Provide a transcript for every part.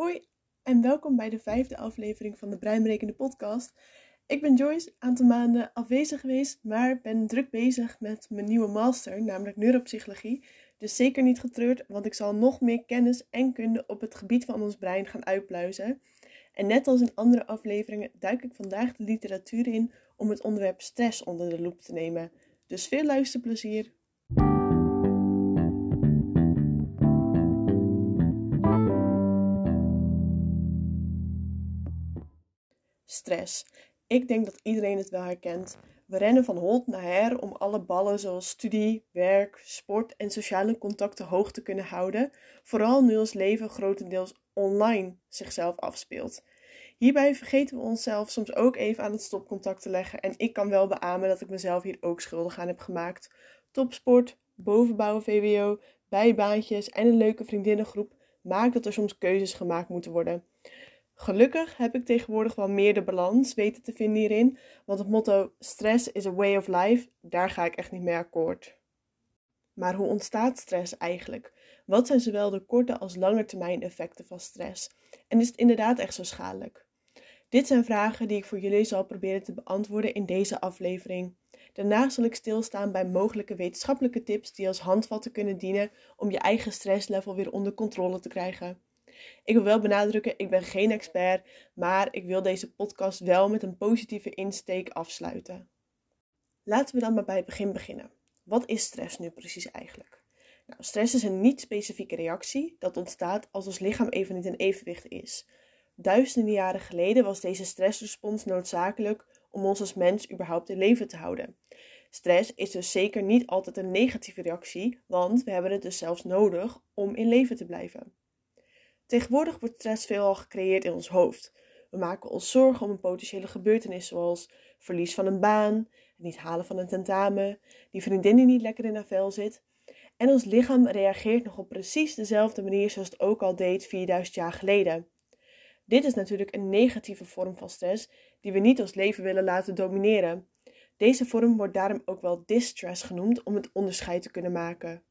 Hoi en welkom bij de vijfde aflevering van de Breinberekende podcast. Ik ben Joyce, een aantal maanden afwezig geweest, maar ben druk bezig met mijn nieuwe master, namelijk neuropsychologie. Dus zeker niet getreurd, want ik zal nog meer kennis en kunde op het gebied van ons brein gaan uitpluizen. En net als in andere afleveringen duik ik vandaag de literatuur in om het onderwerp stress onder de loep te nemen. Dus veel luisterplezier! Stress. Ik denk dat iedereen het wel herkent. We rennen van hot naar her om alle ballen zoals studie, werk, sport en sociale contacten hoog te kunnen houden, vooral nu ons leven grotendeels online zichzelf afspeelt. Hierbij vergeten we onszelf soms ook even aan het stopcontact te leggen en ik kan wel beamen dat ik mezelf hier ook schuldig aan heb gemaakt. Topsport, bovenbouwen VWO, bijbaantjes en een leuke vriendinnengroep maakt dat er soms keuzes gemaakt moeten worden. Gelukkig heb ik tegenwoordig wel meer de balans weten te vinden hierin, want het motto stress is a way of life, daar ga ik echt niet mee akkoord. Maar hoe ontstaat stress eigenlijk? Wat zijn zowel de korte als lange termijn effecten van stress? En is het inderdaad echt zo schadelijk? Dit zijn vragen die ik voor jullie zal proberen te beantwoorden in deze aflevering. Daarna zal ik stilstaan bij mogelijke wetenschappelijke tips die als handvatten kunnen dienen om je eigen stresslevel weer onder controle te krijgen. Ik wil wel benadrukken, ik ben geen expert, maar ik wil deze podcast wel met een positieve insteek afsluiten. Laten we dan maar bij het begin beginnen. Wat is stress nu precies eigenlijk? Nou, stress is een niet-specifieke reactie dat ontstaat als ons lichaam even niet in evenwicht is. Duizenden jaren geleden was deze stressrespons noodzakelijk om ons als mens überhaupt in leven te houden. Stress is dus zeker niet altijd een negatieve reactie, want we hebben het dus zelfs nodig om in leven te blijven. Tegenwoordig wordt stress veelal gecreëerd in ons hoofd. We maken ons zorgen om een potentiële gebeurtenis zoals verlies van een baan, het niet halen van een tentamen, die vriendin die niet lekker in haar vel zit. En ons lichaam reageert nog op precies dezelfde manier zoals het ook al deed 4000 jaar geleden. Dit is natuurlijk een negatieve vorm van stress die we niet ons leven willen laten domineren. Deze vorm wordt daarom ook wel distress genoemd om het onderscheid te kunnen maken.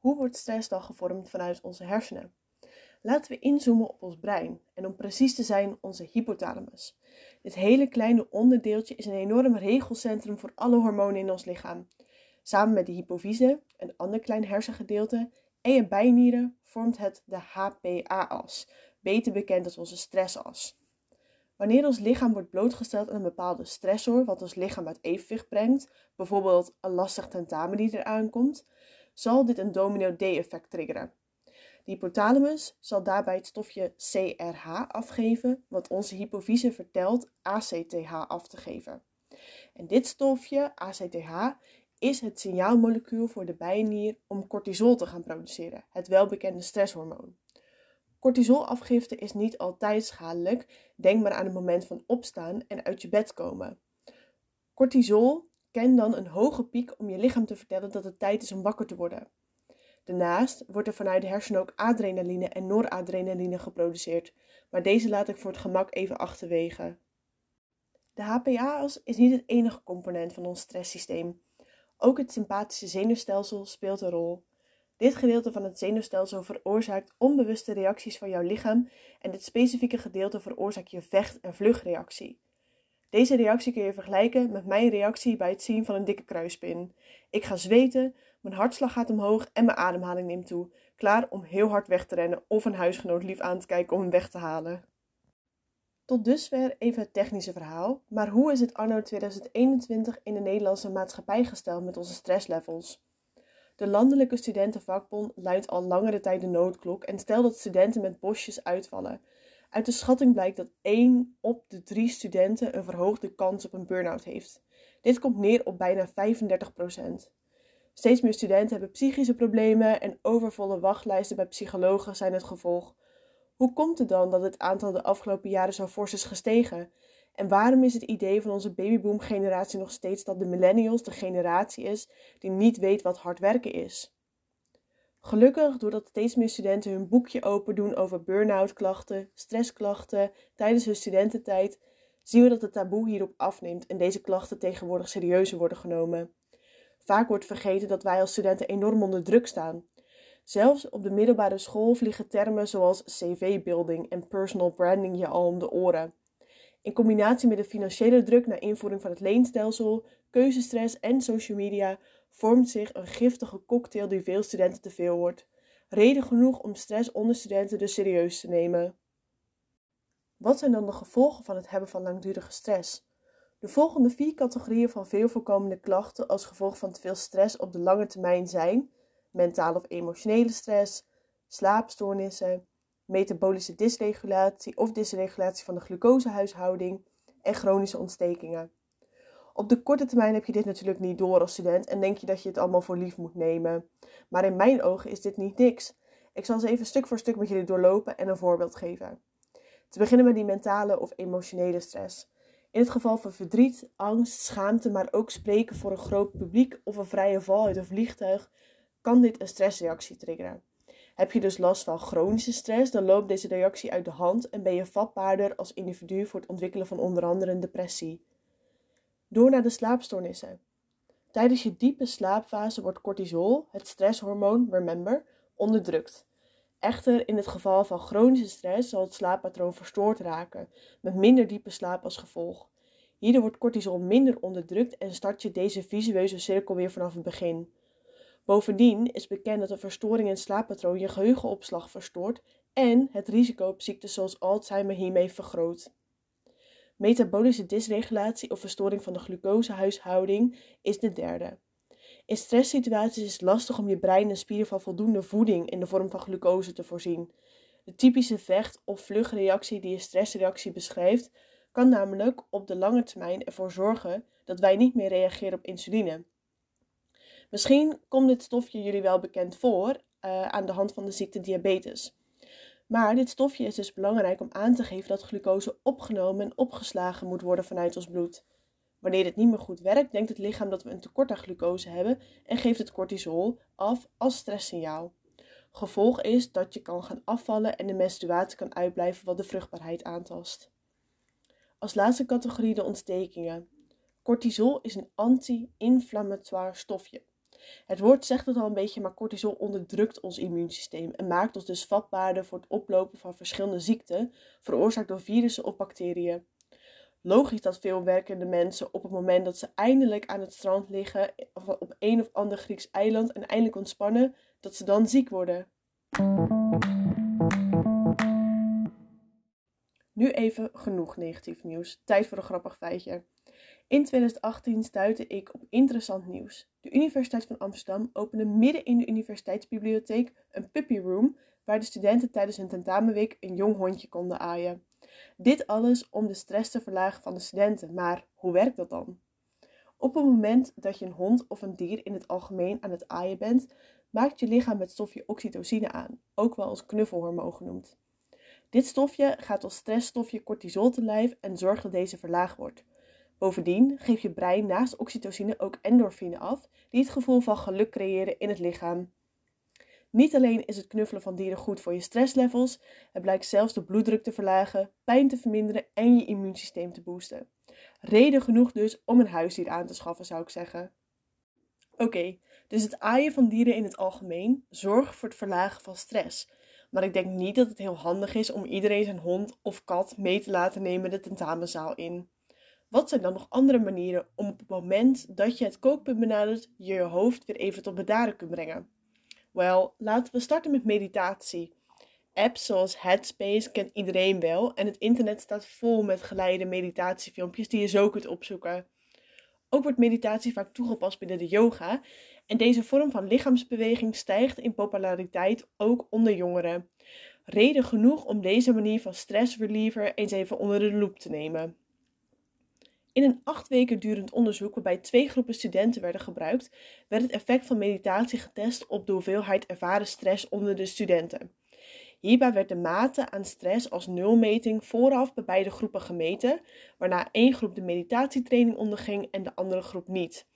Hoe wordt stress dan gevormd vanuit onze hersenen? Laten we inzoomen op ons brein en om precies te zijn onze hypothalamus. Dit hele kleine onderdeeltje is een enorm regelcentrum voor alle hormonen in ons lichaam. Samen met de hypofyse, een ander klein hersengedeelte, en je bijnieren vormt het de HPA-as, beter bekend als onze stressas. Wanneer ons lichaam wordt blootgesteld aan een bepaalde stressor, wat ons lichaam uit evenwicht brengt, bijvoorbeeld een lastig tentamen die eraan komt, zal dit een domino-D-effect triggeren. De hypothalamus zal daarbij het stofje CRH afgeven, wat onze hypofyse vertelt ACTH af te geven. En dit stofje, ACTH, is het signaalmolecuul voor de bijnier om cortisol te gaan produceren, het welbekende stresshormoon. Cortisolafgifte is niet altijd schadelijk, denk maar aan het moment van opstaan en uit je bed komen. Cortisol Ken dan een hoge piek om je lichaam te vertellen dat het tijd is om wakker te worden. Daarnaast wordt er vanuit de hersenen ook adrenaline en noradrenaline geproduceerd, maar deze laat ik voor het gemak even achterwege. De HPA-as is niet het enige component van ons stresssysteem. Ook het sympathische zenuwstelsel speelt een rol. Dit gedeelte van het zenuwstelsel veroorzaakt onbewuste reacties van jouw lichaam en dit specifieke gedeelte veroorzaakt je vecht- en vluchtreactie. Deze reactie kun je vergelijken met mijn reactie bij het zien van een dikke kruispin. Ik ga zweten, mijn hartslag gaat omhoog en mijn ademhaling neemt toe, klaar om heel hard weg te rennen of een huisgenoot lief aan te kijken om hem weg te halen. Tot dusver even het technische verhaal, maar hoe is het anno 2021 in de Nederlandse maatschappij gesteld met onze stresslevels? De Landelijke Studentenvakbond luidt al langere tijd de noodklok en stelt dat studenten met bosjes uitvallen. Uit de schatting blijkt dat 1 op de 3 studenten een verhoogde kans op een burn-out heeft. Dit komt neer op bijna 35%. Steeds meer studenten hebben psychische problemen en overvolle wachtlijsten bij psychologen zijn het gevolg. Hoe komt het dan dat het aantal de afgelopen jaren zo fors is gestegen? En waarom is het idee van onze babyboom-generatie nog steeds dat de millennials de generatie is die niet weet wat hard werken is? Gelukkig, doordat steeds meer studenten hun boekje open doen over burn-out klachten, stressklachten tijdens hun studententijd, zien we dat het taboe hierop afneemt en deze klachten tegenwoordig serieuzer worden genomen. Vaak wordt vergeten dat wij als studenten enorm onder druk staan. Zelfs op de middelbare school vliegen termen zoals cv-building en personal branding je al om de oren. In combinatie met de financiële druk naar invoering van het leenstelsel, keuzestress en social media vormt zich een giftige cocktail die veel studenten te veel wordt. Reden genoeg om stress onder studenten dus serieus te nemen. Wat zijn dan de gevolgen van het hebben van langdurige stress? De volgende vier categorieën van veel voorkomende klachten als gevolg van te veel stress op de lange termijn zijn: mentale of emotionele stress, slaapstoornissen, metabolische dysregulatie of dysregulatie van de glucosehuishouding en chronische ontstekingen. Op de korte termijn heb je dit natuurlijk niet door als student en denk je dat je het allemaal voor lief moet nemen. Maar in mijn ogen is dit niet niks. Ik zal ze even stuk voor stuk met jullie doorlopen en een voorbeeld geven. Te beginnen met die mentale of emotionele stress. In het geval van verdriet, angst, schaamte, maar ook spreken voor een groot publiek of een vrije val uit een vliegtuig, kan dit een stressreactie triggeren. Heb je dus last van chronische stress, dan loopt deze reactie uit de hand en ben je vatbaarder als individu voor het ontwikkelen van onder andere een depressie. Door naar de slaapstoornissen. Tijdens je diepe slaapfase wordt cortisol, het stresshormoon, remember, onderdrukt. Echter, in het geval van chronische stress zal het slaappatroon verstoord raken, met minder diepe slaap als gevolg. Hierdoor wordt cortisol minder onderdrukt en start je deze visueuze cirkel weer vanaf het begin. Bovendien is bekend dat een verstoring in het slaappatroon je geheugenopslag verstoort en het risico op ziektes zoals Alzheimer hiermee vergroot. Metabolische dysregulatie of verstoring van de glucosehuishouding is de derde. In stresssituaties is het lastig om je brein en spieren van voldoende voeding in de vorm van glucose te voorzien. De typische vecht- of vluchtreactie die een stressreactie beschrijft, kan namelijk op de lange termijn ervoor zorgen dat wij niet meer reageren op insuline. Misschien komt dit stofje jullie wel bekend voor uh, aan de hand van de ziekte diabetes. Maar dit stofje is dus belangrijk om aan te geven dat glucose opgenomen en opgeslagen moet worden vanuit ons bloed. Wanneer dit niet meer goed werkt, denkt het lichaam dat we een tekort aan glucose hebben en geeft het cortisol af als stresssignaal. Gevolg is dat je kan gaan afvallen en de menstruatie kan uitblijven wat de vruchtbaarheid aantast. Als laatste categorie de ontstekingen. Cortisol is een anti-inflammatoire stofje. Het woord zegt het al een beetje, maar cortisol onderdrukt ons immuunsysteem en maakt ons dus vatbaarder voor het oplopen van verschillende ziekten, veroorzaakt door virussen of bacteriën. Logisch dat veel werkende mensen op het moment dat ze eindelijk aan het strand liggen of op een of ander Grieks eiland en eindelijk ontspannen, dat ze dan ziek worden. Nu even genoeg negatief nieuws. Tijd voor een grappig feitje. In 2018 stuitte ik op interessant nieuws. De Universiteit van Amsterdam opende midden in de universiteitsbibliotheek een puppy room waar de studenten tijdens hun tentamenweek een jong hondje konden aaien. Dit alles om de stress te verlagen van de studenten. Maar hoe werkt dat dan? Op het moment dat je een hond of een dier in het algemeen aan het aaien bent, maakt je lichaam het stofje oxytocine aan, ook wel als knuffelhormoon genoemd. Dit stofje gaat als stressstofje cortisol te lijf en zorgt dat deze verlaagd wordt. Bovendien geeft je brein naast oxytocine ook endorfine af, die het gevoel van geluk creëren in het lichaam. Niet alleen is het knuffelen van dieren goed voor je stresslevels, het blijkt zelfs de bloeddruk te verlagen, pijn te verminderen en je immuunsysteem te boosten. Reden genoeg dus om een huisdier aan te schaffen, zou ik zeggen. Oké, dus het aaien van dieren in het algemeen zorgt voor het verlagen van stress. Maar ik denk niet dat het heel handig is om iedereen zijn hond of kat mee te laten nemen de tentamenzaal in. Wat zijn dan nog andere manieren om op het moment dat je het kookpunt benadert, je je hoofd weer even tot bedaren kunt brengen? Wel, laten we starten met meditatie. Apps zoals Headspace kent iedereen wel en het internet staat vol met geleide meditatiefilmpjes die je zo kunt opzoeken. Ook wordt meditatie vaak toegepast binnen de yoga en deze vorm van lichaamsbeweging stijgt in populariteit ook onder jongeren. Reden genoeg om deze manier van stressreliever eens even onder de loep te nemen. In een acht weken durend onderzoek waarbij twee groepen studenten werden gebruikt, werd het effect van meditatie getest op de hoeveelheid ervaren stress onder de studenten. Hierbij werd de mate aan stress als nulmeting vooraf bij beide groepen gemeten, waarna één groep de meditatietraining onderging en de andere groep niet.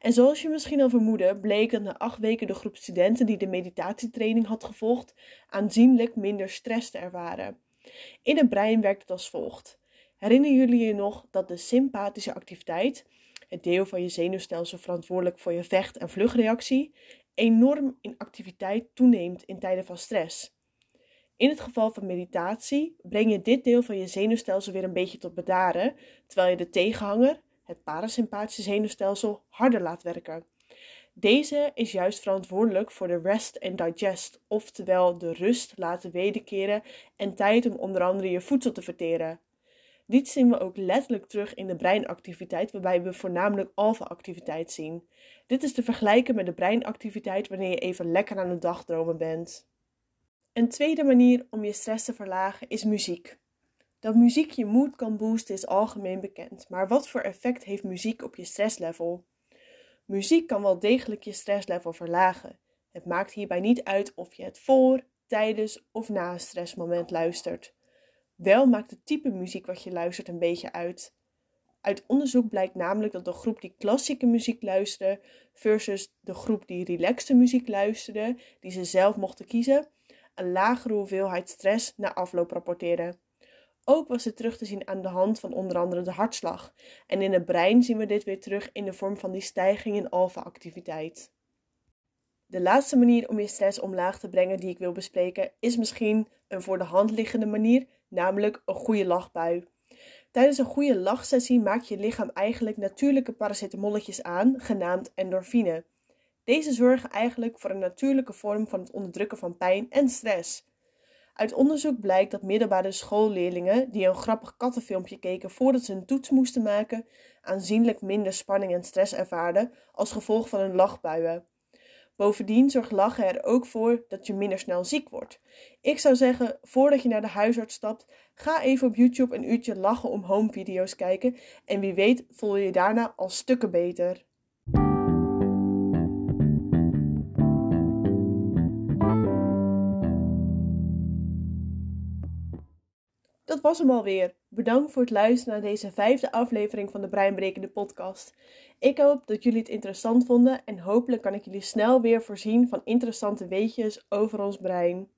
En zoals je misschien al vermoedde, bleek dat na acht weken de groep studenten die de meditatietraining had gevolgd aanzienlijk minder stress te ervaren. In het brein werkt het als volgt. Herinneren jullie je nog dat de sympathische activiteit, het deel van je zenuwstelsel verantwoordelijk voor je vecht- en vluchtreactie, enorm in activiteit toeneemt in tijden van stress. In het geval van meditatie breng je dit deel van je zenuwstelsel weer een beetje tot bedaren, terwijl je de tegenhanger, het parasympathische zenuwstelsel, harder laat werken. Deze is juist verantwoordelijk voor de rest and digest, oftewel de rust laten wederkeren en tijd om onder andere je voedsel te verteren. Dit zien we ook letterlijk terug in de breinactiviteit, waarbij we voornamelijk alfa-activiteit zien. Dit is te vergelijken met de breinactiviteit wanneer je even lekker aan het dagdromen bent. Een tweede manier om je stress te verlagen is muziek. Dat muziek je moed kan boosten is algemeen bekend, maar wat voor effect heeft muziek op je stresslevel? Muziek kan wel degelijk je stresslevel verlagen. Het maakt hierbij niet uit of je het voor, tijdens of na een stressmoment luistert. Wel maakt het type muziek wat je luistert een beetje uit. Uit onderzoek blijkt namelijk dat de groep die klassieke muziek luisterde versus de groep die relaxte muziek luisterde, die ze zelf mochten kiezen, een lagere hoeveelheid stress na afloop rapporteerde. Ook was dit terug te zien aan de hand van onder andere de hartslag. En in het brein zien we dit weer terug in de vorm van die stijging in alfa-activiteit. De laatste manier om je stress omlaag te brengen die ik wil bespreken is misschien een voor de hand liggende manier, namelijk een goede lachbui. Tijdens een goede lachsessie maakt je lichaam eigenlijk natuurlijke paracetamolletjes aan, genaamd endorfine. Deze zorgen eigenlijk voor een natuurlijke vorm van het onderdrukken van pijn en stress. Uit onderzoek blijkt dat middelbare schoolleerlingen die een grappig kattenfilmpje keken voordat ze een toets moesten maken, aanzienlijk minder spanning en stress ervaarden als gevolg van hun lachbuien. Bovendien zorgt lachen er ook voor dat je minder snel ziek wordt. Ik zou zeggen, voordat je naar de huisarts stapt, ga even op YouTube een uurtje lachen om home video's kijken en wie weet voel je je daarna al stukken beter. Dat was hem alweer. Bedankt voor het luisteren naar deze vijfde aflevering van de Breinbrekende podcast. Ik hoop dat jullie het interessant vonden en hopelijk kan ik jullie snel weer voorzien van interessante weetjes over ons brein.